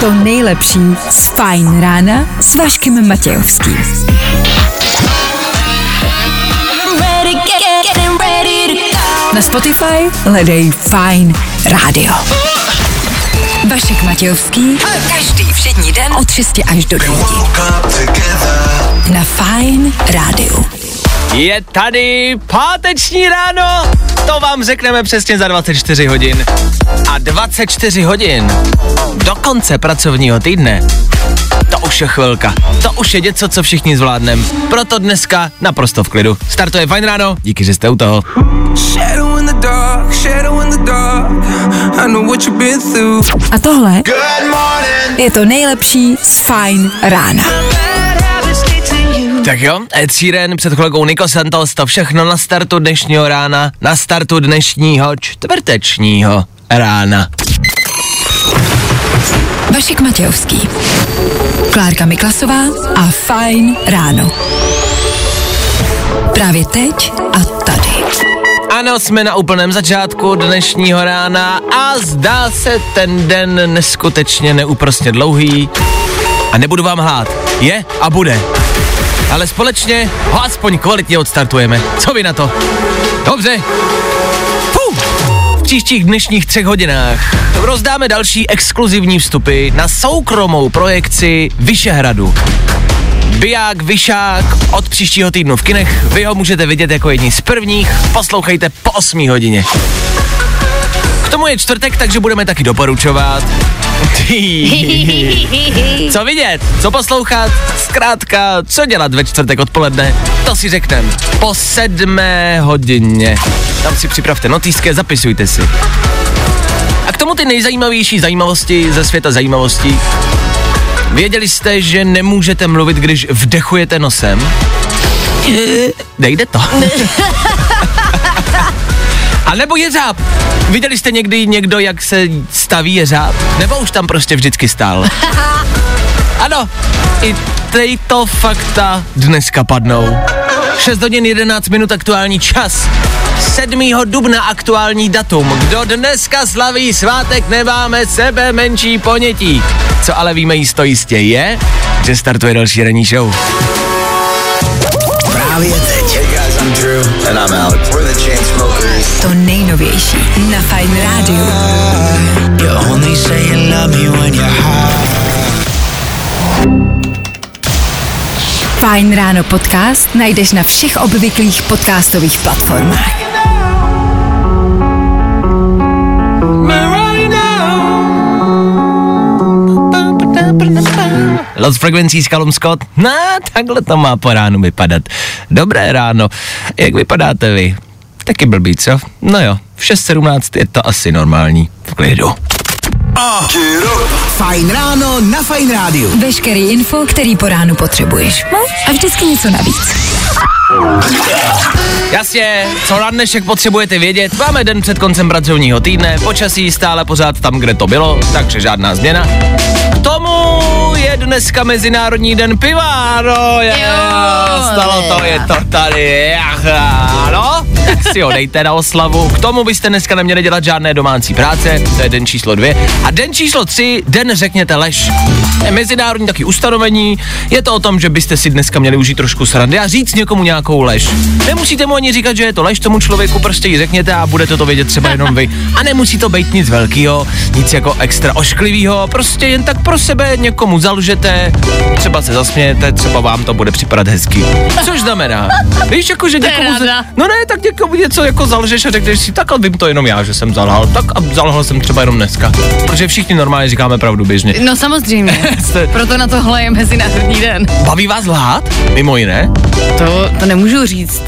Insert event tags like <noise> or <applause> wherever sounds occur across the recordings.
to nejlepší z Fajn rána s Vaškem Matějovským. Na Spotify hledej Fajn rádio. Vašek Matějovský. Každý všední den od 6 až do 9. Na Fajn rádiu. Je tady páteční ráno, to vám řekneme přesně za 24 hodin. A 24 hodin do konce pracovního týdne, to už je chvilka. To už je něco, co všichni zvládneme. Proto dneska naprosto v klidu. Startuje fajn ráno, díky, že jste u toho. Shadow in the dark, shadow in the dark. I know what you've been through. A tohle je to nejlepší z Fajn rána. Tak jo, Ed Sheeran, před chvilkou Nico Santos, to všechno na startu dnešního rána, na startu dnešního čtvrtečního rána. Vašek Matějovský. Klárka Miklasová a Fajn ráno. Právě teď a tady. Ano, jsme na úplném začátku dnešního rána a zdá se ten den neskutečně neúprostně dlouhý. A nebudu vám hlát. Je a bude. Ale společně ho aspoň kvalitně odstartujeme. Co vy na to? Dobře. Fuh. V příštích dnešních třech hodinách rozdáme další exkluzivní vstupy na soukromou projekci Vyšehradu. Biják, Vyšák od příštího týdnu v kinech. Vy ho můžete vidět jako jedni z prvních. Poslouchejte po 8 hodině. Tomu je čtvrtek, takže budeme taky doporučovat. co vidět, co poslouchat, zkrátka, co dělat ve čtvrtek odpoledne, to si řekneme po sedmé hodině. Tam si připravte notýské, zapisujte si. A k tomu ty nejzajímavější zajímavosti ze světa zajímavostí. Věděli jste, že nemůžete mluvit, když vdechujete nosem? Nejde to. <laughs> A nebo jeřáb. Viděli jste někdy někdo, jak se staví jeřáb? Nebo už tam prostě vždycky stál? <laughs> Ano, i tyto fakta dneska padnou. 6 hodin 11 minut aktuální čas. 7. dubna aktuální datum. Kdo dneska slaví svátek, nemáme sebe menší ponětí. Co ale víme jisto jistě je, že startuje další ranní show. Právě teď. I'm Drew. And I'm Alex. We're the Chainsmokers. To nejnovější na Fajn rádiu. You only say you love me when you're high. Fajn ráno podcast najdeš na všech obvyklých podcastových platformách. Lost Frequencies Callum Scott. No, takhle to má po ránu vypadat. Dobré ráno. Jak vypadáte vy? Taky blbý, co? No jo, v 6.17 je to asi normální. V klidu. Fajn ráno na Fajn rádiu. Veškerý info, který po ránu potřebuješ. No a vždycky něco navíc. Jasně, co na dnešek potřebujete vědět, máme den před koncem pracovního týdne, počasí stále pořád tam, kde to bylo, takže žádná změna. K tomu je dneska Mezinárodní den piva, no je, stalo to, je to tady, jacha, no, tak si ho dejte na oslavu. K tomu byste dneska neměli dělat žádné domácí práce, to je den číslo dvě. A den číslo tři, den řekněte lež. Je mezinárodní taky ustanovení, je to o tom, že byste si dneska měli užít trošku srandy a říct někomu nějakou lež. Nemusíte mu ani říkat, že je to lež, tomu člověku prostě ji řekněte a budete to vědět třeba jenom vy. A nemusí to být nic velkého, nic jako extra ošklivého, prostě jen tak pro sebe někomu zalžete, třeba se zasmějete, třeba vám to bude připadat hezky. Což znamená, víš, jako že někomu, za, no ne, tak někomu něco jako zalžeš a řekneš si, tak a vím to jenom já, že jsem zalhal, tak a zalhal jsem třeba jenom dneska. Protože všichni normálně říkáme pravdu běžně. No samozřejmě, <laughs> proto na tohle je Mezinárodní den. Baví vás lhát? Mimo jiné? To, to nemůžu říct.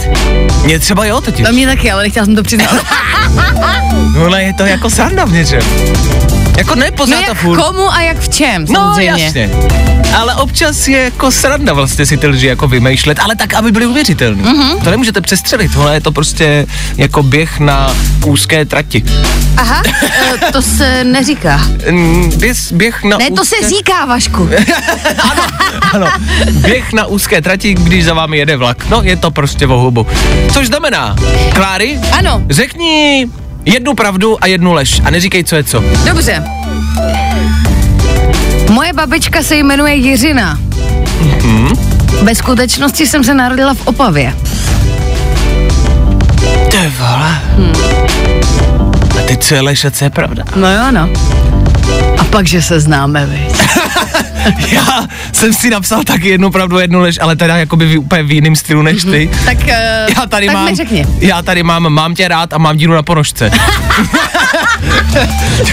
Mě třeba jo totiž. To mě taky, ale nechtěla jsem to přiznat. <laughs> No ale je to jako sranda v něčem. Jako ne No jak furt. komu a jak v čem, No samozřejmě. jasně. Ale občas je jako sranda vlastně si ty lži jako vymýšlet, ale tak, aby byly uvěřitelné. Mhm. Mm-hmm. To nemůžete přestřelit, tohle je to prostě jako běh na úzké trati. Aha, <laughs> eh, to se neříká. Běh, běh na Ne, to se úzké... říká, Vašku. <laughs> Ano, běh na úzké trati, když za vámi jede vlak. No, je to prostě o hubu. Což znamená, Kláry, Ano, řekni Jednu pravdu a jednu lež. A neříkej, co je co. Dobře. Moje babička se jmenuje Jiřina. Mhm. Ve skutečnosti jsem se narodila v Opavě. Ty vole. A teď co je lež a co je pravda? No jo, no. A pak, že se známe, vy. <laughs> Já jsem si napsal taky jednu pravdu, jednu lež, ale teda jakoby v, úplně v jiném stylu než ty. Tak, uh, Já tady tak mám, mi řekni. já tady mám, mám tě rád a mám díru na ponožce. <laughs>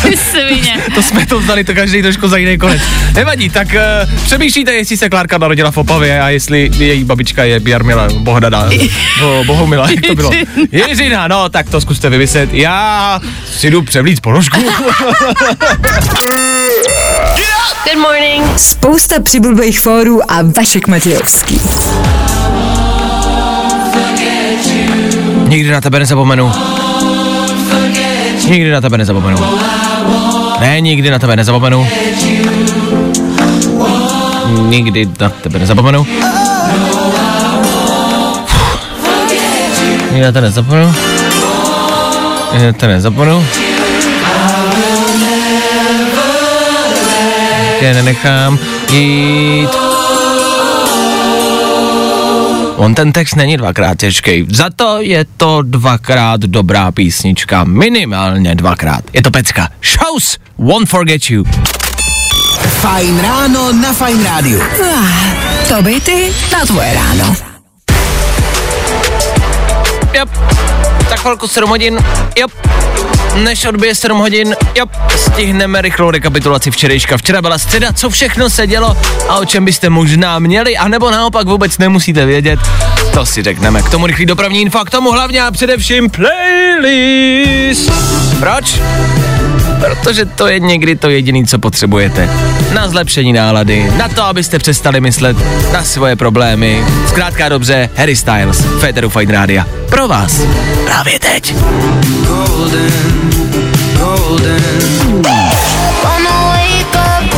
Ty svině. <laughs> to jsme to vzali, to každý trošku za jiný konec. Nevadí, tak uh, přemýšlíte, jestli se Klárka narodila v Opavě a jestli její babička je Jarmila Bohdana, bo, Bohumila, jak to bylo. Jiřina, no, tak to zkuste vymyslet. Já si jdu převlít ponožku. <laughs> Good morning. Spousta přibulbých fórů a Vašek Matějovský. Nikdy na tebe nezapomenu. Nikdy na tebe nezapomenu. Ne, nikdy na tebe nezapomenu. Nikdy na tebe nezapomenu. Nikdy na tebe nezapomenu. Nikdy na tebe nezapomenu. Tě nenechám jít. On ten text není dvakrát těžký. Za to je to dvakrát dobrá písnička. Minimálně dvakrát. Je to pecka. Shows Won't Forget You. Fajn ráno na Fajn rádiu. To by ty na tvoje ráno. Yep. Za chvilku 7 hodin. Yep. Než odbije 7 hodin, jo, stihneme rychlou rekapitulaci včerejška. Včera byla středa, co všechno se dělo a o čem byste možná měli, anebo naopak vůbec nemusíte vědět, to si řekneme. K tomu rychlý dopravní info, k tomu hlavně a především playlist. Proč? Protože to je někdy to jediné, co potřebujete. Na zlepšení nálady, na to, abyste přestali myslet na svoje problémy. Zkrátka dobře, Harry Styles, Féteru Fine Rádia. Pro vás. Právě teď.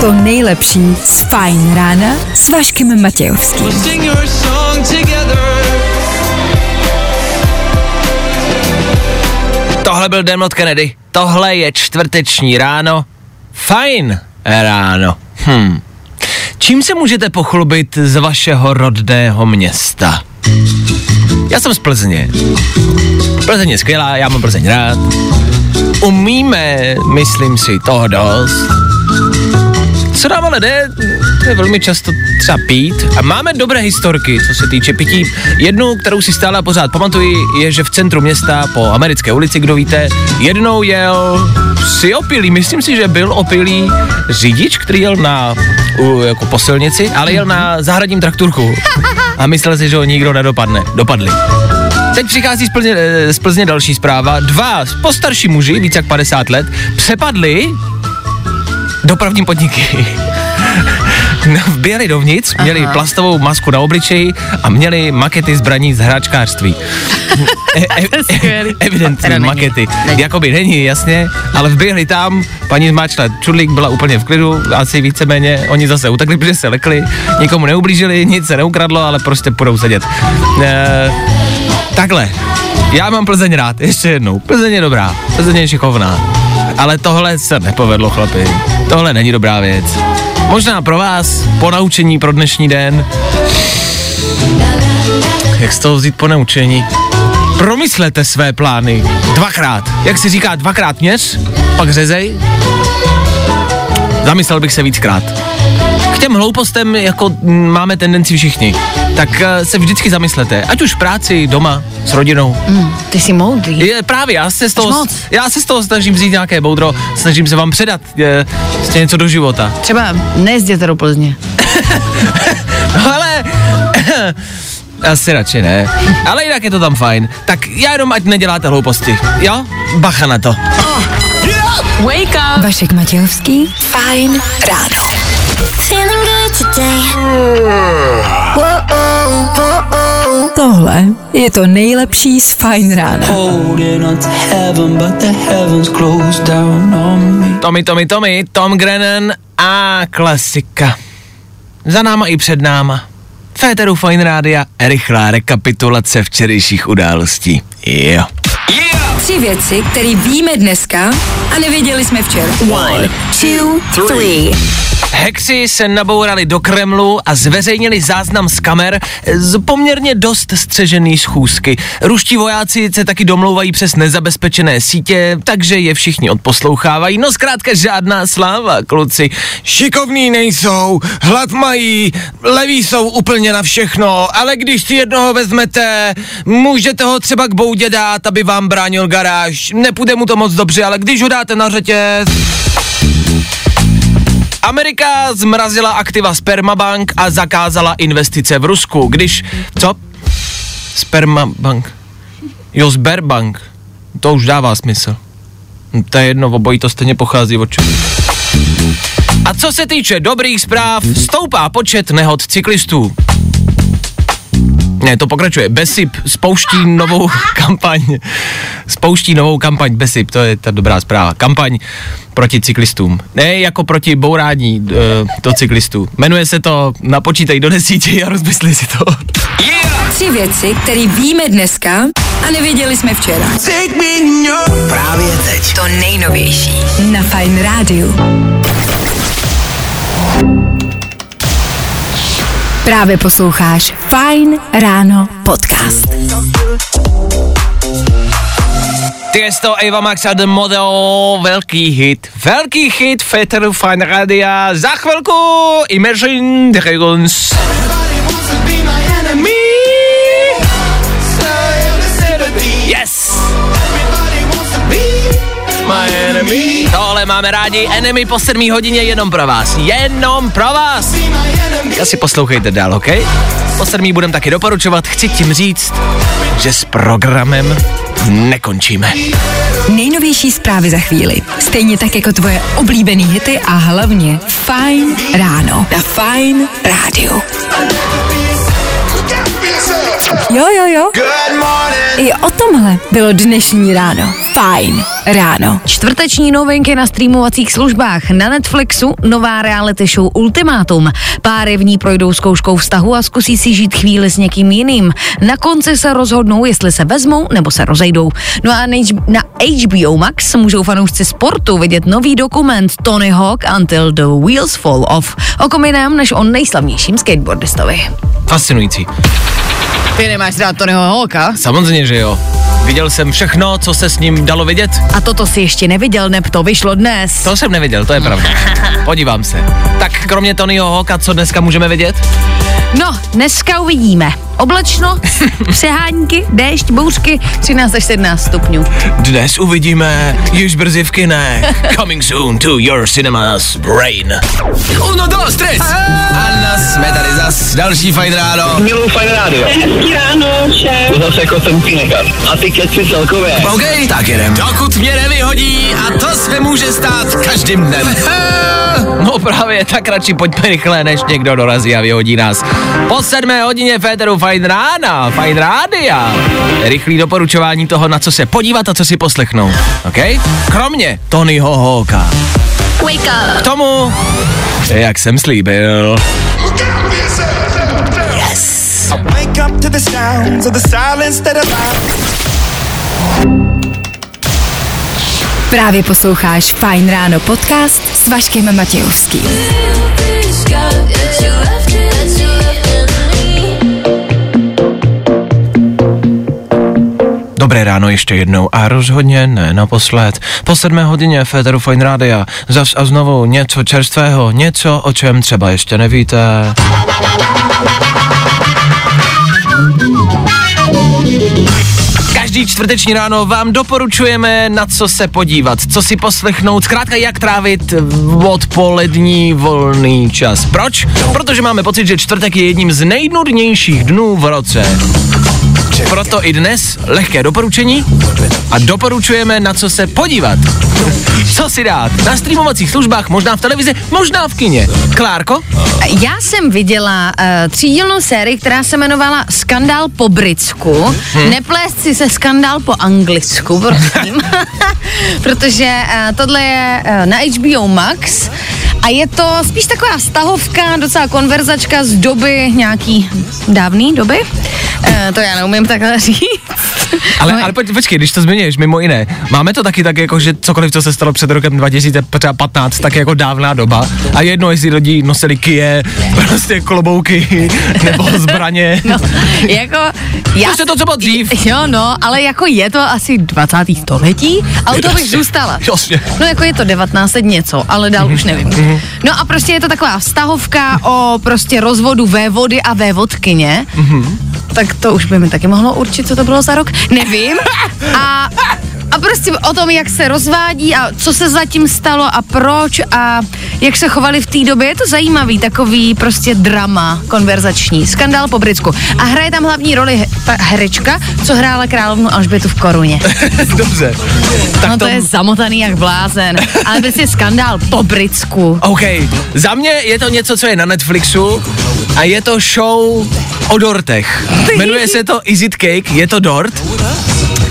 To nejlepší z Fajn rána s Vaškem Matějovským. Tohle byl Dermot Kennedy. Tohle je čtvrteční ráno. Fajn ráno. Hm. Čím se můžete pochlubit z vašeho rodného města? Já jsem z Plzně. Plzeň je skvělá, já mám Plzeň rád. Umíme, myslím si, toho dost. Co nám ale jde, je velmi často třeba pít. A máme dobré historky, co se týče pití. Jednu, kterou si stále pořád pamatuji, je, že v centru města po americké ulici, kdo víte, jednou jel si opilý, myslím si, že byl opilý řidič, který jel na u, jako po silnici, ale jel na zahradním trakturku. A myslel si, že ho nikdo nedopadne. Dopadli. Teď přichází z Plzně, eh, z Plzně další zpráva. Dva postarší muži, více jak 50 let, přepadli dopravní podniky. No, Vběhli dovnitř, měli plastovou masku na obličeji a měli makety zbraní z hráčkářství. <laughs> E- e- skvělý. evidentní makety. Není. Jakoby není, jasně, ale vběhli tam, paní zmáčla čudlík, byla úplně v klidu, asi víceméně, oni zase utekli, protože se lekli, nikomu neublížili, nic se neukradlo, ale prostě půjdou sedět. E- takhle, já mám Plzeň rád, ještě jednou, Plzeň je dobrá, Plzeň je šikovná, ale tohle se nepovedlo, chlapi, tohle není dobrá věc. Možná pro vás, po naučení pro dnešní den, jak z toho vzít po naučení? Promyslete své plány dvakrát. Jak se říká, dvakrát měř, pak řezej. Zamyslel bych se víckrát. K těm hloupostem, jako máme tendenci všichni, tak eh, se vždycky zamyslete, ať už v práci, doma, s rodinou. Mm, ty jsi moudrý. Je, právě, já se z toho, já se z toho snažím vzít nějaké boudro, snažím se vám předat je, prostě něco do života. Třeba nejezděte do Plzně. No <laughs> ale... <coughs> Asi radši ne. Ale jinak je to tam fajn. Tak já jenom ať neděláte hlouposti. Jo? Bacha na to. Wake up. Vašek Matějovský. Fajn ráno. Feeling good today. Tohle je to nejlepší z Fajn rána. Tommy, Tommy, Tommy, Tom Grennan a klasika. Za náma i před náma. Féteru Fine Rádia, rychlá rekapitulace včerejších událostí. Jo. Tři věci, které víme dneska a nevěděli jsme včera. One, two, three. Hexi se nabourali do Kremlu a zveřejnili záznam z kamer z poměrně dost střežený schůzky. Ruští vojáci se taky domlouvají přes nezabezpečené sítě, takže je všichni odposlouchávají. No zkrátka žádná sláva, kluci. Šikovní nejsou, hlad mají, leví jsou úplně na všechno, ale když si jednoho vezmete, můžete ho třeba k boudě dát, aby vám bránil garáž. Nepůjde mu to moc dobře, ale když ho dáte na řetěz, Amerika zmrazila aktiva Spermabank a zakázala investice v Rusku, když... Co? Spermabank. Jo, Sberbank. To už dává smysl. To je jedno, obojí to stejně pochází od čeho. A co se týče dobrých zpráv, stoupá počet nehod cyklistů. Ne, to pokračuje. Besip spouští novou <laughs> kampaň. Spouští novou kampaň Besip, to je ta dobrá zpráva. Kampaň proti cyklistům. Ne jako proti bourání uh, to cyklistů. Jmenuje se to Napočítej do desíti a rozmysli si to. Yeah! Tři věci, které víme dneska a nevěděli jsme včera. Právě teď. To nejnovější na Fine Radio. Právě posloucháš Fine Ráno podcast. Tiesto, Eva Max a The Model, velký hit. Velký hit Féteru Fine Radia. Za chvilku Imagine Dragons. Yes! Tohle máme rádi, Enemy po 7 hodině jenom pro vás. Jenom pro vás. Asi poslouchejte dál, OK? Po 7 budem taky doporučovat, chci tím říct, že s programem nekončíme. Nejnovější zprávy za chvíli. Stejně tak jako tvoje oblíbený hity a hlavně Fine Ráno na Fine Radio. Jo, jo, jo. I o tomhle bylo dnešní ráno. Fajn ráno. Čtvrteční novinky na streamovacích službách. Na Netflixu nová reality show Ultimátum. Páry v ní projdou zkouškou vztahu a zkusí si žít chvíli s někým jiným. Na konci se rozhodnou, jestli se vezmou nebo se rozejdou. No a na HBO Max můžou fanoušci sportu vidět nový dokument Tony Hawk Until the Wheels Fall Off. O kom jiném než o nejslavnějším skateboardistovi. Fascinující. Ty nemáš rád Tonyho Hawka? Samozřejmě, že jo. Viděl jsem všechno, co se s ním dalo vidět. A toto si ještě neviděl, neb to vyšlo dnes. To jsem neviděl, to je pravda. <laughs> Podívám se. Tak kromě Tonyho Hoka, co dneska můžeme vidět? No, dneska uvidíme. Oblačno, <laughs> přehánky, déšť, bouřky, 13 až 17 stupňů. Dnes uvidíme již brzy v kinech. Coming soon to your cinemas brain. Uno, dos, tres. Anna, jsme tady zas. Další fajn ráno. Miluji fajn rádio. Hezký ráno, šéf. Zase jako jsem. A ty keci celkově. OK, tak jedem. Dokud mě nevyhodí a to se může stát každým dnem. <laughs> No právě, tak radši pojďme rychle, než někdo dorazí a vyhodí nás. Po sedmé hodině Féteru Fajn rána, Fajn rádia. Rychlý doporučování toho, na co se podívat a co si poslechnout. OK? Kromě Tonyho Hawka. Wake up. K tomu, jak jsem slíbil. Wake Právě posloucháš Fine Ráno podcast s Vaškem Matějovským. Dobré ráno ještě jednou a rozhodně ne naposled. Po sedmé hodině Féteru Fine Rádia zas a znovu něco čerstvého, něco, o čem třeba ještě nevíte. Každý čtvrteční ráno vám doporučujeme, na co se podívat, co si poslechnout, zkrátka jak trávit odpolední volný čas. Proč? Protože máme pocit, že čtvrtek je jedním z nejnudnějších dnů v roce. Proto i dnes lehké doporučení a doporučujeme, na co se podívat. Co si dát? Na streamovacích službách, možná v televizi, možná v kině. Klárko? Já jsem viděla uh, třídílnou sérii, která se jmenovala Skandál po britsku. Hmm. Neplést si se skandál po anglicku, prosím. <laughs> Protože uh, tohle je uh, na HBO Max a je to spíš taková stahovka, docela konverzačka z doby nějaký dávný doby. Uh, to já neumím takhle říct. Ale, No, ale pojď, počkej, když to zmiňuješ, mimo jiné, máme to taky tak jako, že cokoliv, co se stalo před rokem 2015, tak je jako dávná doba. A jedno, jestli lidi nosili kije, prostě klobouky, <laughs> nebo zbraně. No, jako, já, Prostě to, co bylo dřív. Jo, no, ale jako je to asi 20. století a u toho bych zůstala. jasně. No jako je to 19 něco, ale dál už nevím. Mhm. No a prostě je to taková vztahovka o prostě rozvodu vévody a vévodkyně. Mhm. Tak to už by mi taky mohlo určit, co to bylo za rok. Nevím. A a prostě o tom, jak se rozvádí a co se zatím stalo a proč a jak se chovali v té době. Je to zajímavý, takový prostě drama konverzační. Skandál po britsku. A hraje tam hlavní roli ta herečka, co hrála královnu Alžbětu v koruně. <laughs> Dobře. Tak no to je zamotaný jak blázen. Ale prostě skandál po britsku. OK, za mě je to něco, co je na Netflixu a je to show o dortech. Jmenuje se to Is It Cake, je to dort.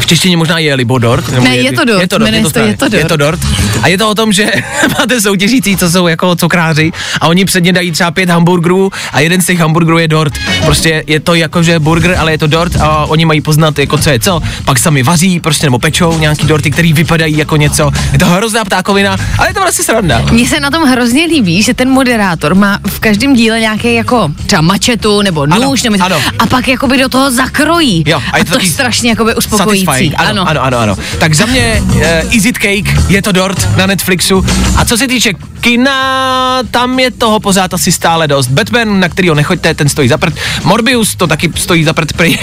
V češtině možná je libo dort. nebo Ne, je to dort, Je to dort, je to, to. Je to dort. je to dort. A je to o tom, že <laughs> máte soutěžící, co jsou jako cukráři a oni předně dají třeba pět hamburgerů a jeden z těch hamburgerů je dort. Prostě je to jako, že burger, ale je to dort a oni mají poznat, jako co je co. Pak sami vaří, prostě nebo pečou nějaký dorty, který vypadají jako něco. Je to hrozná ptákovina, ale je to vlastně sranda. Mně se na tom hrozně líbí, že ten moderátor má v každém díle nějaký jako třeba mačetu nebo Ano, nůž nebo ano. a pak jakoby do toho zakrojí. Jo, a, je a to to, je taky strašně jakoby uspokojící. Satisfying. Ano, ano, ano, ano. Tak za mě uh, Is It Cake, je to dort na Netflixu. A co se týče kina, tam je toho pořád asi stále dost. Batman, na kterýho nechoďte, ten stojí za prd. Morbius, to taky stojí za prd. <laughs> Prý.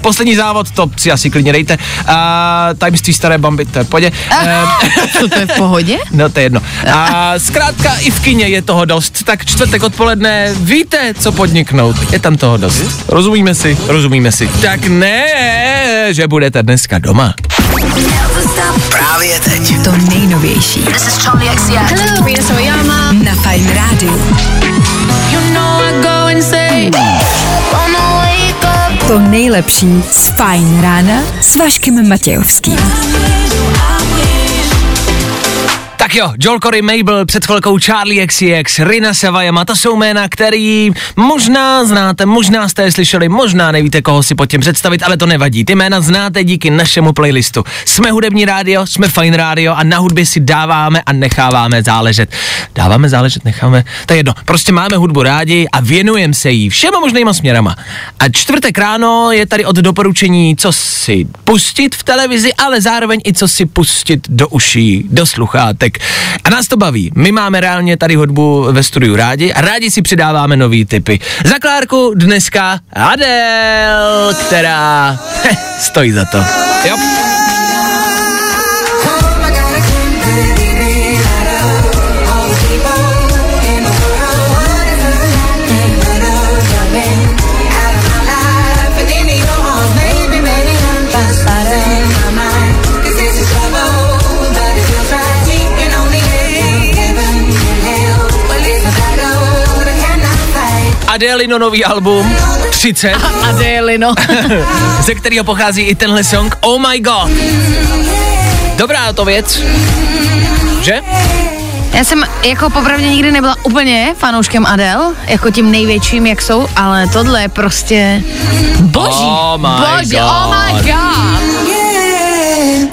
Poslední závod, to si asi klidně dejte. A tajemství staré bamby, to je v pohodě. Ehm, <laughs> Co to je v pohodě? <laughs> No to je jedno. A zkrátka i v kině je toho dost. Tak čtvrtek odpoledne víte, co podniknout. Je tam toho dost. Rozumíme si? Rozumíme si. Tak ne, že budete dneska doma. Právě teď. To nejnovější This is Charlie XCX. Hello, Sawayama. na Fine Radio. You know I go insane. To nejlepší z Fine rána s Vaškem Matějovským. Tak jo, Joel Corey Mabel, před chvilkou Charlie XCX, Rina Savajama, to jsou jména, který možná znáte, možná jste je slyšeli, možná nevíte, koho si pod tím představit, ale to nevadí. Ty jména znáte díky našemu playlistu. Jsme hudební rádio, jsme fajn rádio a na hudbě si dáváme a necháváme záležet. Dáváme záležet, necháme, to je jedno. Prostě máme hudbu rádi a věnujeme se jí všema možnýma směrama. A čtvrtek ráno je tady od doporučení, co si pustit v televizi, ale zároveň i co si pustit do uší, do sluchátek. A nás to baví. My máme reálně tady hudbu ve studiu rádi a rádi si přidáváme nový typy. Za Klárku dneska Adele, která heh, <laughs> stojí za to. Jo. Adelino nový album 30, Adélino. <laughs> ze kterého pochází i tenhle song Oh My God. Dobrá to věc, že? Já jsem jako popravdě nikdy nebyla úplně fanouškem Adele, jako tím největším, jak jsou, ale tohle je prostě boží. Oh my boží, God. oh my god.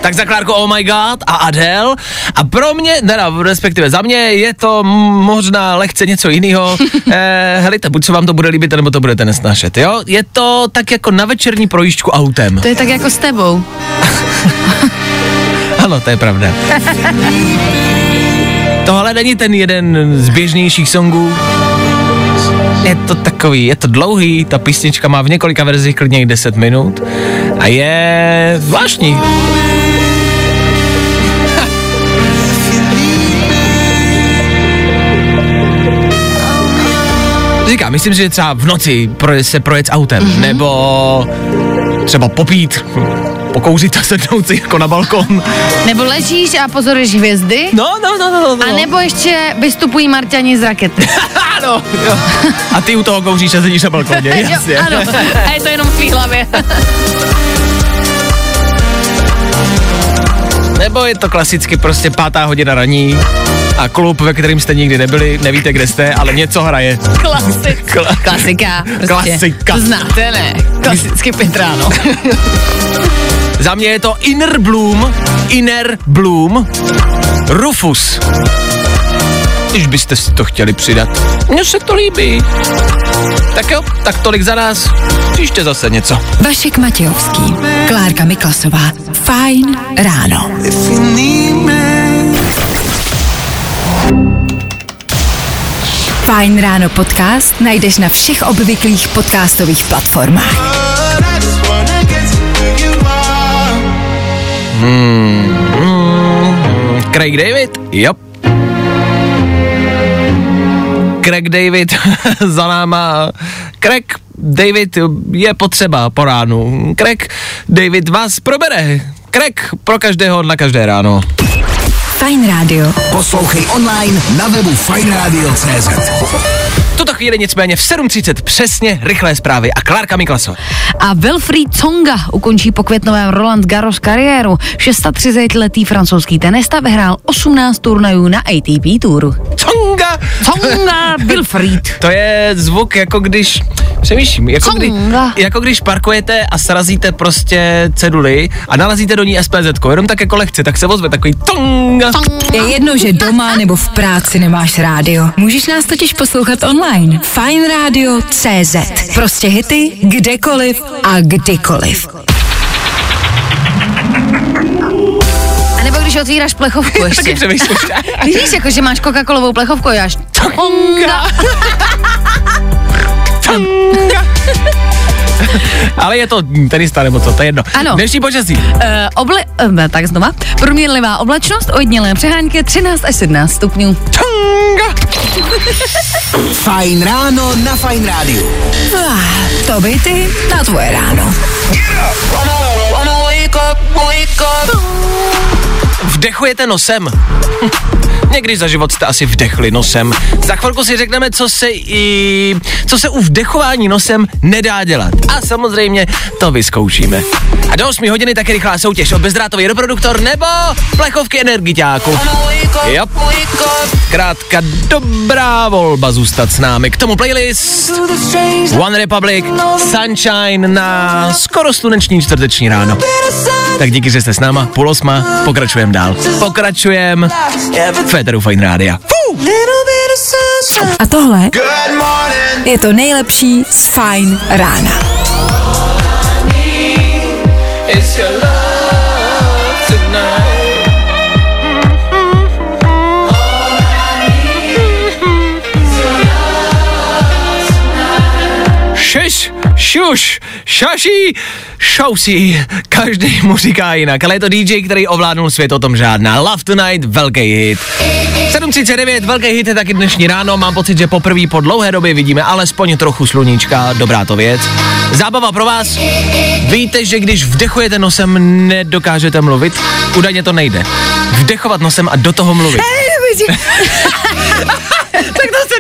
Tak za Klárko Oh My God a Adele. A pro mě, teda respektive za mě, je to možná lehce něco jiného. <laughs> Eh, helejte, buď se vám to bude líbit, nebo to budete nesnášet, jo? Je to tak jako na večerní projížďku autem. To je tak jako s tebou. <laughs> Ano, to je pravda. Tohle není ten jeden z běžnějších songů. Je to takový, je to dlouhý, ta písnička má v několika verzích klidně i 10 minut a je zvláštní. Říkám, myslím, že třeba v noci se projet s autem, mm-hmm. nebo třeba popít, pokouřit a sednout si jako na balkon. Nebo ležíš a pozoruješ hvězdy. No, no, no, no, no. A nebo ještě vystupují Marťani z rakety. <laughs> Ano, jo. A ty u toho kouříš a sedíš na balkoně, <laughs> jasně. Jo, ano, a je to jenom v tvý hlavě. Nebo je to klasicky prostě pátá hodina raní a klub, ve kterým jste nikdy nebyli, nevíte, kde jste, ale něco hraje. Klasik. Kla- Klasika. Prostě. Klasika. To znáte, ne? Klasicky pět ráno. <laughs> Za mě je to Inner Bloom, Inner Bloom, Rufus. Když byste si to chtěli přidat. Mně se to líbí. Tak jo, tak tolik za nás. Příště zase něco. Vašek Matějovský, Klárka Miklasová. Fajn ráno. If you need Fajn ráno podcast najdeš na všech obvyklých podcastových platformách. Are. Craig David? Jo. Craig David <laughs> za náma. Craig David je potřeba po ránu. Craig David vás probere. Craig pro každého na každé ráno. Fajn rádio. Poslouchej online na webu fajnradio.cz V tuto chvíli nicméně v 7.30 přesně rychlé zprávy a Klárka Miklasová. A Wilfried Tsonga ukončí po květnovém Roland Garros kariéru. 36-letý francouzský tenista vyhrál 18 turnajů na ATP Touru. Conga! Tsonga <laughs> Wilfried. To je zvuk jako když, přemýšlím, jako, kdy, jako když parkujete a srazíte prostě ceduly a nalazíte do ní SPZ, jenom tak jako lehce, tak se ozve takový tonga. Je jedno, že doma nebo v práci nemáš rádio. Můžeš nás totiž poslouchat online. Rádio CZ. Prostě hity, kdekoliv a kdykoliv. A nebo když otvíráš plechovku Taky ještě. přemýšlím. <laughs> Víš, jako že máš Coca-Colovou plechovku a jáš Tonga. Ale je to tenista nebo co, to je jedno. Ano. Dnešní počasí. Uh, oble, uh, tak znova. Průměrlivá oblačnost, ojedinělé přehánky 13 až 17 stupňů. Tonga. Fajn ráno na Fajn rádiu. Ah, to by ty na tvoje ráno. Vdechujete nosem. <laughs> Někdy za život jste asi vdechli nosem. Za chvilku si řekneme, co se, i, co se u vdechování nosem nedá dělat. A samozřejmě to vyzkoušíme. A do 8 hodiny taky rychlá soutěž o bezdrátový reproduktor nebo plechovky energiťáku. Jo. Krátka dobrá volba zůstat s námi. K tomu playlist One Republic, Sunshine na skoro sluneční čtvrteční ráno. Tak díky, že jste s náma, půl osma, pokračujeme dál. Pokračujeme. V Féteru Fine Rádia. A tohle je to nejlepší z Fajn rána. Šeš, šuš, šaší, šousí, každý mu říká jinak, ale je to DJ, který ovládnul svět, o tom žádná. Love Tonight, velký hit. 7.39, velký hit je taky dnešní ráno, mám pocit, že poprvé po dlouhé době vidíme alespoň trochu sluníčka, dobrá to věc. Zábava pro vás, víte, že když vdechujete nosem, nedokážete mluvit? Údajně to nejde. Vdechovat nosem a do toho mluvit. <laughs>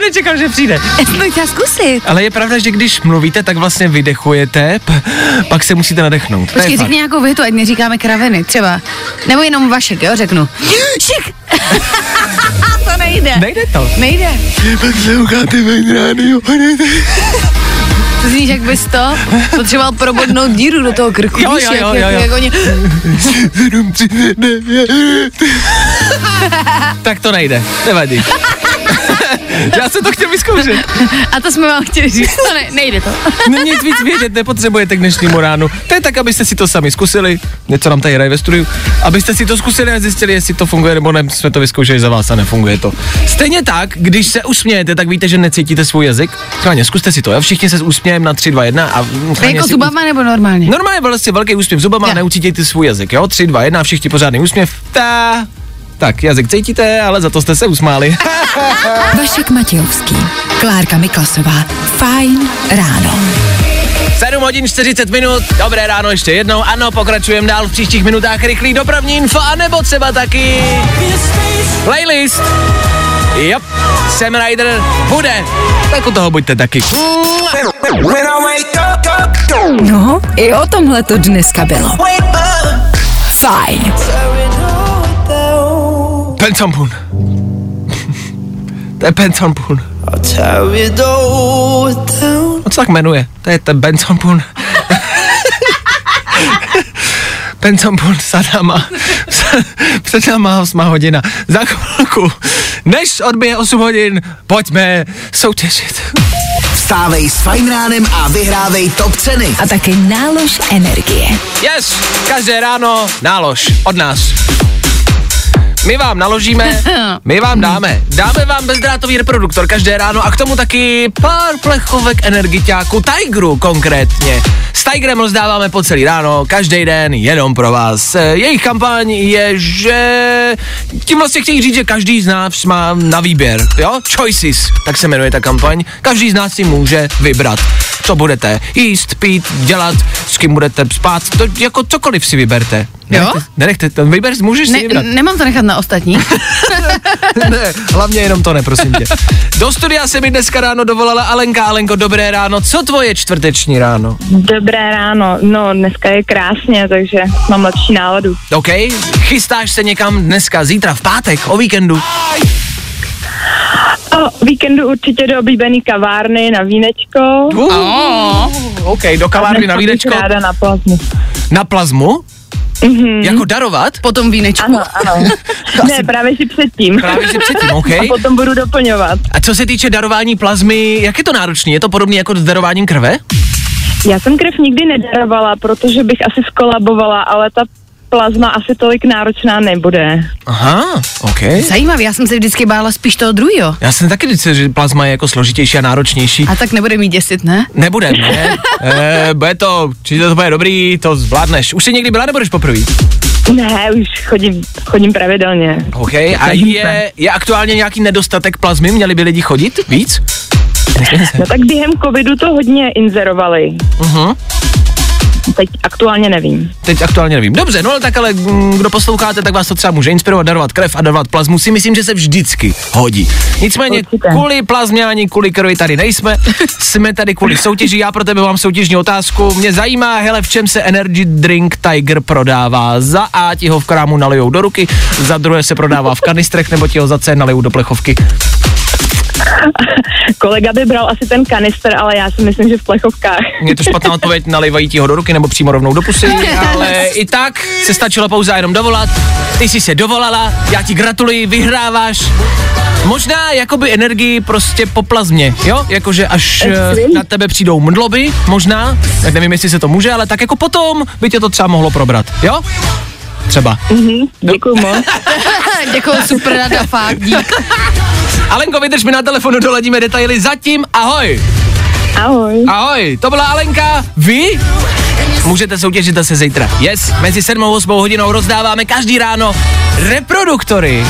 se nečekal, že přijde. Já jsem to chtěla zkusit. Ale je pravda, že když mluvíte, tak vlastně vydechujete, p- pak se musíte nadechnout. To je Počkej, fakt. řekni nějakou větu, ať neříkáme kraviny, třeba. Nebo jenom Vašek, jo, řeknu. Šik! <laughs> to nejde. Nejde to. Nejde. Posloucháte Fajn rádio. To zníš, jak bys to potřeboval probodnout díru do toho krku. Jo, jo, jo, jo, jo. Jak oni... tak to nejde, nevadí. <laughs> Já jsem to chtěl vyzkoušet. <laughs> A to jsme vám chtěli říct, to ne, nejde to. <laughs> Není nic víc vědět, nepotřebujete k dnešnímu ránu. To je tak, abyste si to sami zkusili. Něco nám tady hraje ve studiu. Abyste si to zkusili a zjistili, jestli to funguje nebo ne. Jsme to vyzkoušeli za vás a nefunguje to. Stejně tak, když se usmějete, tak víte, že necítíte svůj jazyk. Schválně, zkuste si to. Jo? Všichni se usmějeme na 3, 2, 1 a jako zubama nebo normálně? Normálně vlastně velký úsměv zubama, Jo. neucítíte svůj jazyk, jo? 3, 2, 1, všichni pořádný úsměv. Ta. Tak, jazyk cítíte, ale za to jste se usmáli. <laughs> Vašek Matějovský, Klárka Miklasová. Fajn ráno. 7 hodin 40 minut, dobré ráno ještě jednou, ano, pokračujeme dál v příštích minutách rychlý dopravní info, anebo třeba taky playlist. Yep, Sam Ryder bude, tak u toho buďte taky. No, i o tomhle to dneska bylo. Fajn. Pensampun. <laughs> to je Pensampun. I'll tear it all down. On se tak jmenuje, to je ten Pensampun. <laughs> Pensampul za náma, <laughs> před náma 8 hodina. Za chvilku, než odbije 8 hodin, pojďme soutěžit. Vstávej s Fajn ránem a vyhrávej top ceny. A taky nálož energie. Yes, každé ráno nálož od nás. My vám naložíme, my vám dáme. Dáme vám bezdrátový reproduktor každé ráno a k tomu taky pár plechovek energiťáku Tigeru konkrétně. S Tigerem rozdáváme po celý ráno, každý den, jenom pro vás. Jejich kampaň je, že tím vlastně chtějí říct, že každý z nás má na výběr, jo? Choices, tak se jmenuje ta kampaň. Každý z nás si může vybrat, co budete jíst, pít, dělat, s kým budete spát, to jako cokoliv si vyberte. Nenechte, nenechte to, vyber, můžeš si Ne, vybrat. nemám to nechat na ostatní. <laughs> <laughs> ne, hlavně jenom to ne, prosím tě. Do studia se mi dneska ráno dovolala Alenka. Alenko, dobré ráno. Co tvoje čtvrteční ráno? Dobré ráno, no dneska je krásně, takže mám lepší náladu. OK, chystáš se někam dneska, zítra, v pátek, o víkendu? O víkendu určitě do oblíbený kavárny na vínečko. Uh, OK, do kavárny na vínečko. Ráda na plazmu. Na plazmu? Mhm. Jako darovat? Potom vínečku. Ano, ano. <laughs> ne, právě si předtím. Právě si předtím, OK. A potom budu doplňovat. A co se týče darování plazmy, jak je to náročné? Je to podobné jako s darováním krve? Já jsem krev nikdy nedarovala, protože bych asi skolabovala, ale ta plazma asi tolik náročná nebude. Aha, OK. Zajímavý, já jsem se vždycky bála spíš toho druhého. Já jsem taky říct, že plazma je jako složitější a náročnější. A tak nebude mít děsit, ne? Nebude, ne? <laughs> e, bude to, či to bude dobrý, to zvládneš. Už jsi někdy byla nebo poprvé? Ne, už chodím, chodím pravidelně. OK, a je, je aktuálně nějaký nedostatek plazmy? Měli by lidi chodit víc? No tak během covidu to hodně inzerovali. Uh-huh. Teď aktuálně nevím. Teď aktuálně nevím. Dobře, no ale tak ale mm, kdo posloucháte, tak vás to třeba může inspirovat, darovat krev a darovat plazmu si myslím, že se vždycky hodí. Nicméně Určitě. kvůli plazmění, kvůli krvi tady nejsme, <laughs> jsme tady kvůli soutěži. Já pro tebe mám soutěžní otázku. Mě zajímá, hele, v čem se energy drink Tiger prodává. Za A ti ho v krámu nalijou do ruky, za druhé se prodává v kanistrech, nebo ti ho za C nalijou do plechovky. <laughs> Kolega by bral asi ten kanister, ale já si myslím, že v plechovkách. Je to špatná <laughs> odpověď, nalivají ti ho do ruky nebo přímo rovnou do pusy, <laughs> ale i tak se stačilo pouze jenom dovolat. Ty jsi se dovolala, já ti gratuluji, vyhráváš. Možná jakoby energii prostě po plazmě, jo? Jakože až eh, na tebe přijdou mdloby, možná, tak nevím, jestli se to může, ale tak jako potom by tě to třeba mohlo probrat, jo? Třeba. Mhm, děkuju moc. Děkuji, super rada, fakt, dík. Alenko, vydrž mi na telefonu, doladíme detaily. Zatím ahoj. Ahoj. Ahoj, to byla Alenka. Vy můžete soutěžit zase zítra. Yes, mezi 7 a 8 hodinou rozdáváme každý ráno reproduktory.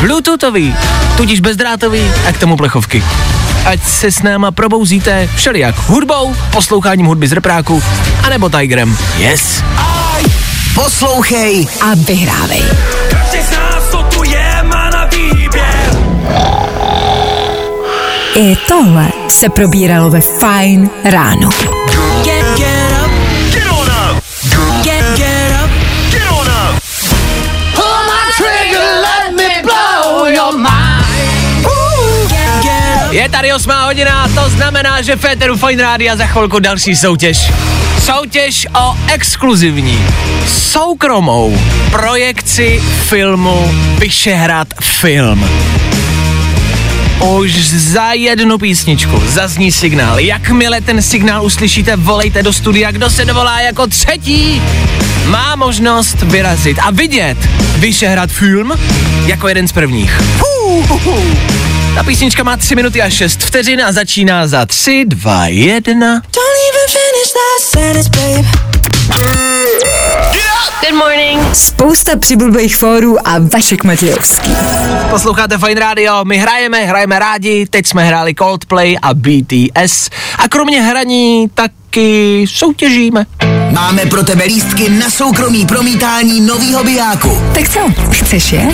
Bluetoothový, tudíž bezdrátový a k tomu plechovky. Ať se s náma probouzíte všelijak hudbou, posloucháním hudby z repráku, anebo Tigerem. Yes. Poslouchej A vyhrávej. I tohle se probíralo ve Fine ráno. Je tady 8 hodina, to znamená, že Féteru Fine Rádia za chvilku další soutěž. Soutěž o exkluzivní, soukromou projekci filmu Vyšehrad film. Už za jednu písničku zazní signál. Jakmile ten signál uslyšíte, volejte do studia. Kdo se dovolá jako třetí, má možnost vyrazit a vidět Vyšehrad film jako jeden z prvních. Huhuhu. Ta písnička má 3 minuty a 6 vteřin a začíná za 3, 2, 1. Good morning. Spousta přibulbých fórů a Vašek Matějovský. Posloucháte Fine Radio, my hrajeme, hrajeme rádi, teď jsme hráli Coldplay a BTS a kromě hraní taky soutěžíme. Máme pro tebe lístky na soukromý promítání novýho bijáku. Tak co, chceš je?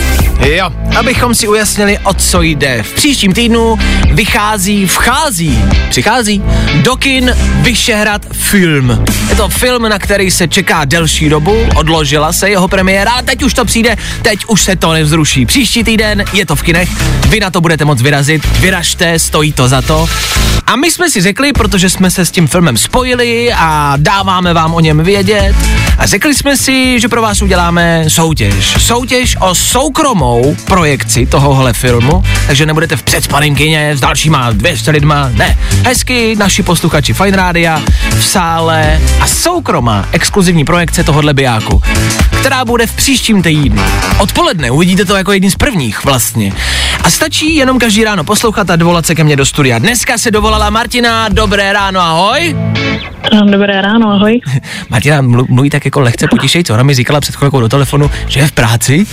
Jo, abychom si ujasnili, o co jde. V příštím týdnu vychází, vchází, přichází do kin Vyšehrad film. Je to film, na který se čeká delší dobu, odložila se jeho premiéra, ale teď už to přijde, teď už se to nevzruší. Příští týden je to v kinech, vy na to budete moc vyrazit, vyražte, stojí to za to. A my jsme si řekli, protože jsme se s tím filmem spojili a dáváme vám o něm vědět a řekli jsme si, že pro vás uděláme soutěž. Soutěž o soukromou projekci tohohle filmu, takže nebudete v předspaném kině s dalšíma 200 lidma, ne. Hezky naši posluchači Fine Rádia v sále a soukromá exkluzivní projekce tohohle bijáku, která bude v příštím týdnu. Odpoledne uvidíte to jako jedním z prvních vlastně. A stačí jenom každý ráno poslouchat a dovolat se ke mně do studia. Dneska se dovolala Martina, dobré ráno, ahoj. Dobré ráno, ahoj. <laughs> Martina mlu- mluví tak jako lehce potišej, co ona mi říkala před chvilkou do telefonu, že je v práci,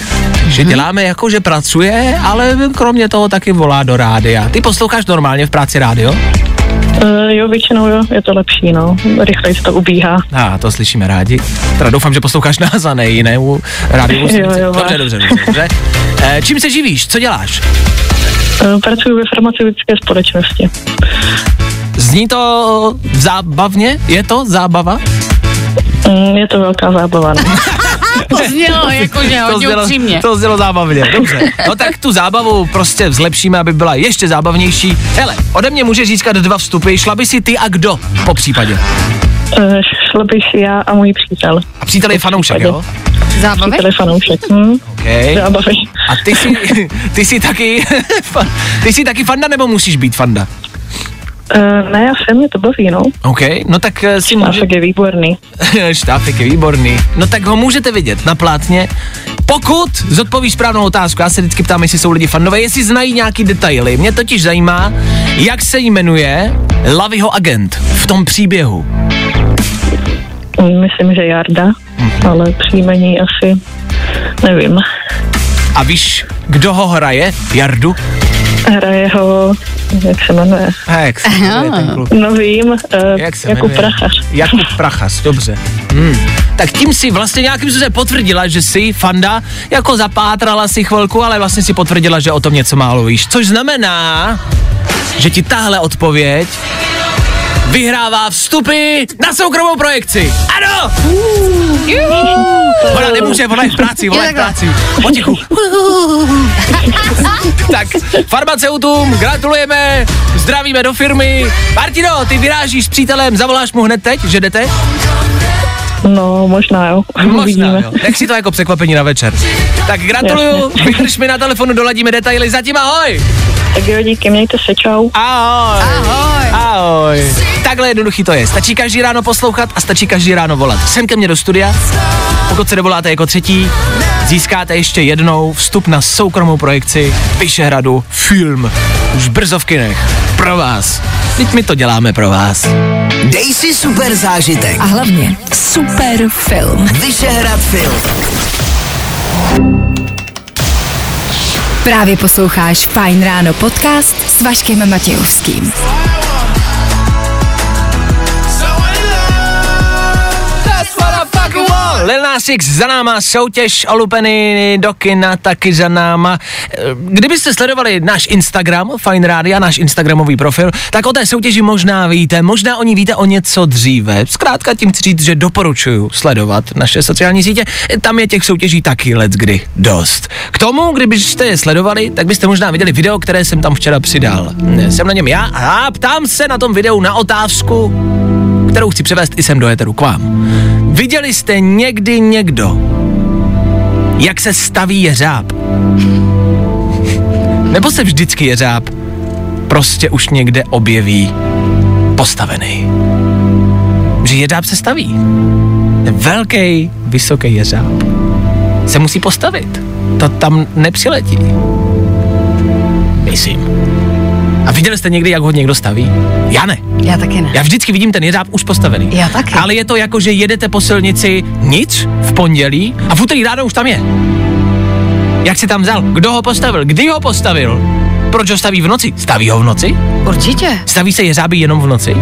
že děláme jako, že pracuje, ale kromě toho taky volá do rádia. Ty posloucháš normálně v práci rádio? Uh, jo, většinou jo, je to lepší, no. Rychleji se to ubíhá. A ah, to slyšíme rádi. Teda doufám, že posloucháš nás a ne jinou rádiovou <laughs> Jo, jo, Dobře, dobře, dobře, dobře. E, čím se živíš? Co děláš? Uh, pracuji ve farmaceutické společnosti. Zní to zábavně? Je to zábava? Mm, je to velká zábava, no. <laughs> To znělo jakože hodně znělo, upřímně. to znělo zábavně, dobře. No tak tu zábavu prostě zlepšíme, aby byla ještě zábavnější. Hele, ode mě může získat dva vstupy, šla by si ty a kdo po případě. Uh, šla bych já a můj přítel. A přítel je fanoušek, jo? Zábavy? Přítel je fanoušek. Hm? Okay. Zábavy. A ty jsi, ty jsi taky, <laughs> ty jsi taky fanda nebo musíš být fanda? Uh, ne, já jsem, mě to baví, no. OK, no tak eh, si může... Štáfek je výborný. <laughs> Štáfek je výborný. No tak ho můžete vidět na plátně. Pokud zodpovíš správnou otázku, já se vždycky ptám, jestli jsou lidi fanové, jestli znají nějaký detaily. Mě totiž zajímá, jak se jmenuje Lavyho agent v tom příběhu. Myslím, že Jarda, ale příjmení asi nevím. A víš, kdo ho hraje? Jardu? Hraje ho, jak se jmenuje? A jak se jmenuje ten kluk? No vím, uh, Jak se Jakub jmenuje? Prachař. Jakub Prachař, dobře. Hmm. Tak tím si vlastně nějakým způsobem potvrdila, že jsi fanda, jako zapátrala si chvilku, ale vlastně si potvrdila, že o tom něco málo víš. Což znamená, že ti tahle odpověď vyhrává vstupy na soukromou projekci. Ano! Ona nemůže, ona je v práci, ona je v práci. Potichu. <laughs> tak, farmaceutům gratulujeme, zdravíme do firmy. Martino, ty vyrážíš s přítelem, zavoláš mu hned teď, že jdete? No, možná jo. <laughs> Možná, Uvidíme. jo. Nech si to jako překvapení na večer. Tak gratuluju, <laughs> vydrž mi na telefonu, doladíme detaily, zatím ahoj. Tak jo, díky, mějte se, čau. Ahoj. Ahoj. Ahoj. Takhle jednoduchý to je. Stačí každý ráno poslouchat a stačí každý ráno volat. Sem ke mně do studia. Pokud se dovoláte jako třetí, získáte ještě jednou vstup na soukromou projekci Vyšehradu film. Už brzo v kinech. Pro vás. Teď my to děláme pro vás. Dej si super zážitek. A hlavně super film. Vyšehrad film. Právě posloucháš Fine Ráno podcast s Vaškem Matějovským. Lil Nas X za náma, soutěž o lupeny do kina taky za náma. Eh, Kdybyste sledovali náš Instagram, Fine Radio, náš Instagramový profil, tak o té soutěži možná víte, možná o ní víte o něco dříve. Zkrátka tím chci říct, že doporučuju sledovat naše sociální sítě, tam je těch soutěží taky let kdy dost. K tomu, kdybyste je sledovali, tak byste možná viděli video, které jsem tam včera přidal. Jsem na něm já a ptám se na tom videu na otázku, kterou chci převést i sem do éteru k vám. Viděli jste někdy někdo, jak se staví jeřáb? Nebo se vždycky jeřáb prostě už někde objeví postavený? Že jeřáb se staví. Velký, vysoký jeřáb se musí postavit. To tam nepřiletí. Myslím. A viděli jste někdy, jak ho někdo staví? Já ne. Já taky ne. Já vždycky vidím ten jeřáb už postavený. Já taky. Ale je to jako, že jedete po silnici nic v pondělí a v úterý ráno už tam je. Jak si tam vzal? Kdo ho postavil? Kdy ho postavil? Proč ho staví v noci? Staví ho v noci? Určitě. Staví se jeřáby jenom v noci?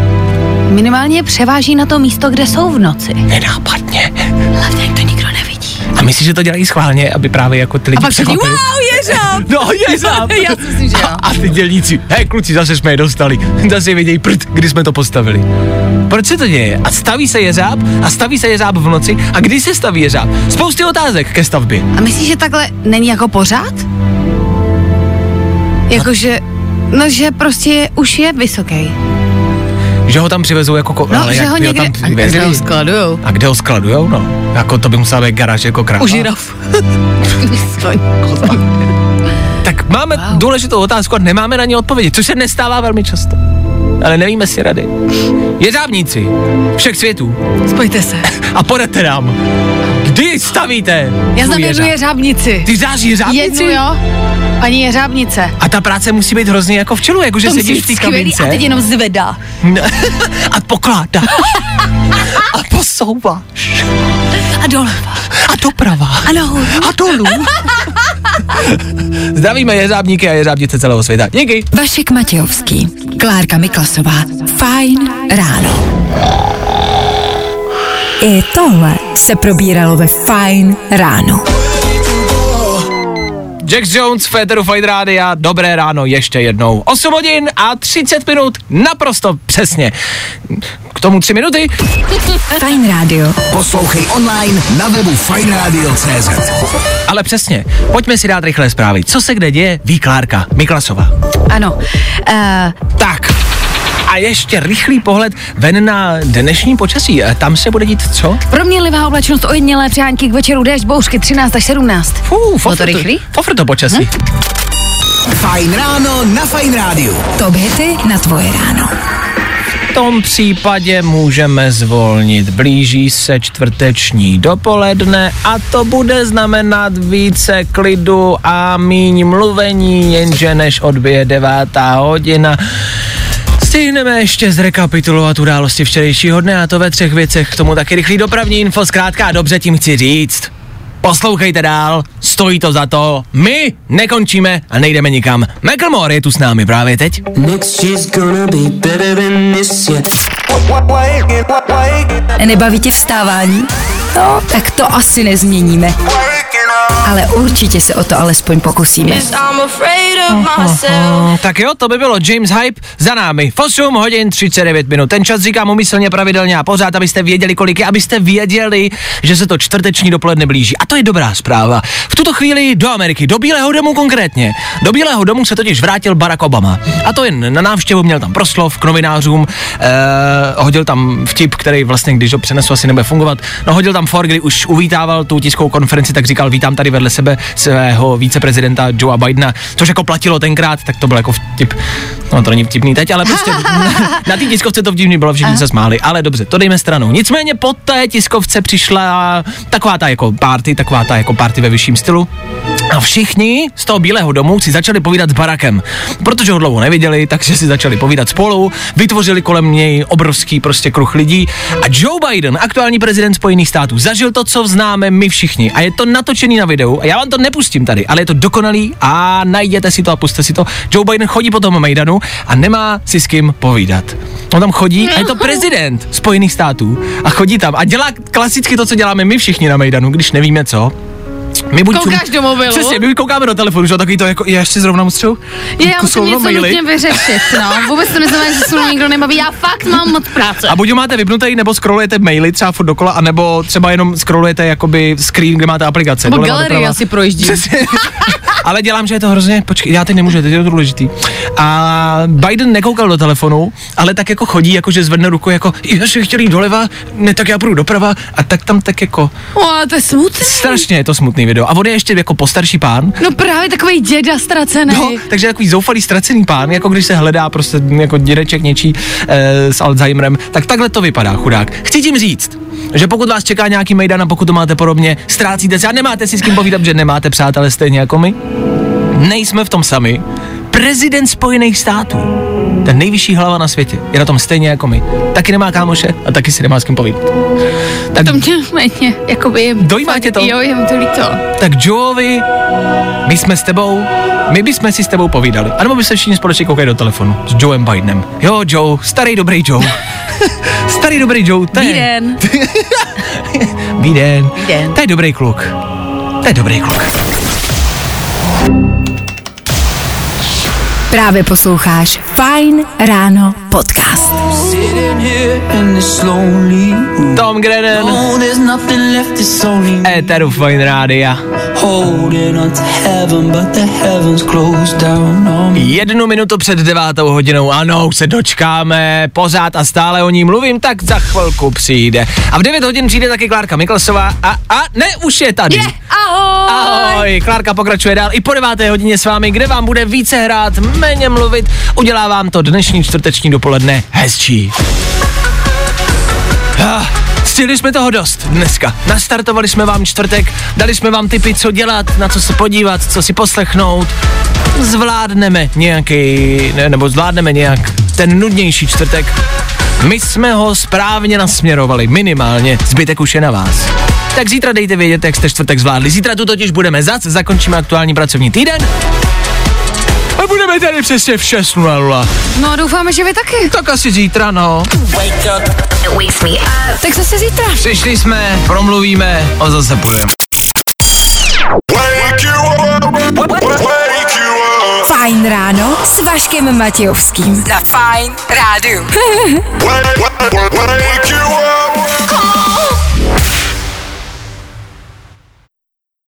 Minimálně převáží na to místo, kde jsou v noci. Nenápadně. Hlavně to nikdo nevidí. A myslíš, že to dělají schválně, aby právě jako ty lidi překvapili? wow, jeřáb! No, jeřáb. <laughs> Já si myslím, že jo. A, a ty dělníci, hej kluci, zase jsme je dostali. <laughs> Zase vidějí prd, kdy jsme to postavili. Proč se to děje? A staví se jeřáb a staví se jeřáb v noci. A kdy se staví jeřáb? Spousty otázek ke stavbě. A myslíš, že takhle není jako pořád? Jakože, no že prostě už je vysoký. Že ho tam přivezou jako... Ko- No, ale že jak ho někde... tam A kde ho skladujou? A kde ho skladujou, no? Jako to by musela být garáž jako kráva. U žiraf. <laughs> Tak máme wow. důležitou otázku a nemáme na ní odpovědi, což se nestává velmi často. Ale nevíme si rady. Jeřábníci všech světů Spojte se. <laughs> a poradte nám, kdy stavíte Já znám jednu jeřáb? jeřábnici. Ty znáš jeřábnici? Jednu, jo. Paní jeřábnice. A ta práce musí být hrozně jako v čelu, jakože To musí sedíš v té kabince a teď jenom zvedá. <laughs> a pokládá. <laughs> a posouváš. A doleva. A doprava. A nahoru. A dolů. <laughs> Zdravíme jeřábníky a jeřábnice celého světa. Díky. Vašek Matějovský, Klárka Miklasová. Fajn ráno. I tohle se probíralo ve Fajn ráno. Jack Jones, Féteru Fight Rádia, dobré ráno ještě jednou. 8 hodin a 30 minut, naprosto přesně. K tomu 3 minuty. Fajn rádio. Poslouchej online na webu fajnradio.cz Ale přesně, pojďme si dát rychlé zprávy. Co se kde děje, ví Klárka Miklasová. Ano. Uh, Tak, a ještě rychlý pohled ven na dnešní počasí. E, Tam se bude dít co? proměnlivá oblačnost, ojedinělé přáňky k večeru, déšť, bouřky 13 až 17. Fú, Bylo to fofr rychlý? Fofr to počasí. Hm? Fajn ráno na Fajn rádiu. Top hity na tvoje ráno. V tom případě můžeme zvolnit. Blíží se čtvrteční dopoledne a to bude znamenat více klidu a míň mluvení, jenže než odbije devátá hodina. Stihneme ještě zrekapitulovat události včerejšího dne a to ve třech věcech. K tomu taky rychlý dopravní info, zkrátka a dobře tím chci říct. Poslouchejte dál, stojí to za to, my nekončíme a nejdeme nikam. Macklemore je tu s námi právě teď. Nebaví tě vstávání? No, tak to asi nezměníme. Ale určitě se o to alespoň pokusíme. Tak jo, to by bylo James Hype za námi. V 8 hodin 39 minut. Ten čas říkám umyslně pravidelně a pořád, abyste věděli, kolik je, abyste věděli, že se to čtvrteční dopoledne blíží. A to je dobrá zpráva. V tuto chvíli do Ameriky, do Bílého domu konkrétně. Do Bílého domu se totiž vrátil Barack Obama. A to jen na návštěvu, měl tam proslov k novinářům, eh, hodil tam vtip, který vlastně, když ho přenesu, asi nebude fungovat. No, hodil tam for, kdy už uvítával tu tiskovou konferenci, tak říkal, vítám tady vedle sebe svého viceprezidenta Joea Bidena, což jako platilo tenkrát, tak to byl jako vtip. No to není vtipný teď, ale prostě <laughs> na té tiskovce to vtipný bylo, všichni se smáli, ale dobře, to dejme stranou. Nicméně po té tiskovce přišla taková ta jako party, taková ta jako party ve vyšším stylu. A všichni z toho Bílého domu si začali povídat s Barackem, protože ho dlouho neviděli, takže si začali povídat spolu, vytvořili kolem něj obrovský prostě kruh lidí. A Joe Biden, aktuální prezident Spojených států, zažil to, co známe my všichni. A je to natočený na videu. A já vám to nepustím tady, ale je to dokonalý a najděte si to a puste si to. Joe Biden chodí po tom Majdanu a nemá si s kým povídat. On tam chodí a je to prezident Spojených států a chodí tam a dělá klasicky to, co děláme my všichni na Majdanu, když nevíme co. My buď Koukáš do mobilu? Přesně, my koukáme do telefonu, že takový to jako, já ještě zrovna musím. Je, já musím něco nutně vyřešit, no. Vůbec to neznamená, že se mnou nikdo nebaví. Já fakt mám moc práce. A buď ho máte vypnutý, nebo scrollujete maily třeba furt dokola, anebo třeba jenom scrollujete jakoby screen, kde máte aplikace. Nebo galerii asi projíždím. <laughs> Ale dělám, že je to hrozně, počkej, já teď nemůžu, teď je to důležitý. A Biden nekoukal do telefonu, ale tak jako chodí, jako že zvedne ruku, jako, já jsem chtěl jít doleva, ne, tak já půjdu doprava, a tak tam tak jako, O, to je smutný. strašně je to smutný video. A on je ještě jako postarší pán, No právě takový děda ztracený. No, takže takový zoufalý, ztracený pán, jako když se hledá prostě jako dědeček něčí e, s Alzheimerem, tak takhle to vypadá, chudák. Chci tím říct, že pokud vás čeká nějaký mejdan a pokud to máte podobně, ztrácíte se a nemáte si s kým povídat, že nemáte přátelé stejně jako my, nejsme v tom sami. Prezident Spojených států, ten nejvyšší hlava na světě, je na tom stejně jako my. Taky nemá kámoše a taky si nemá s kým povídat. Tak, To mě méně, jakoby... Dojímá tě to? Jo, je mi to líto. tak Joeovi, my jsme s tebou, my bychom si s tebou povídali. A nebo by se všichni společně koukali do telefonu s Joem Bidenem. Jo, Joe, starý dobrý Joe. <laughs> starý dobrý Joe, to je... Biden. Biden. <laughs> Biden. To je dobrý kluk. To je dobrý kluk. Právě posloucháš Fajn ráno podcast. Tom Grennan. Éteru Fine Rádia. Holding on to heaven, but the heavens closed down on me. Jednu minutu před devátou hodinou, ano, už se dočkáme, pořád a stále o ní mluvím, tak za chvilku přijde. A v 9 hodin přijde taky Klárka Miklasová a, a ne, už je tady. Je, ahoj! Ahoj, Klárka pokračuje dál i po deváté hodině s vámi, kde vám bude více hrát, méně mluvit, udělá vám to dnešní čtvrteční dopoledne hezčí. Ah, Stihli jsme toho dost dneska. Nastartovali jsme vám čtvrtek, dali jsme vám tipy, co dělat, na co se podívat, co si poslechnout. Zvládneme nějaký, ne, nebo zvládneme nějak ten nudnější čtvrtek. My jsme ho správně nasměrovali, minimálně, zbytek už je na vás. Tak zítra dejte vědět, jak jste čtvrtek zvládli. Zítra tu totiž budeme zac, zakončíme aktuální pracovní týden. Budeme tady přesně v 6.00. No a doufáme, že vy taky. Tak asi zítra, no. Tak zase zítra. Přišli jsme, promluvíme a zase půjdeme. Fajn ráno s Vaškem Matějovským. Na Fajn rádu. Wake you up.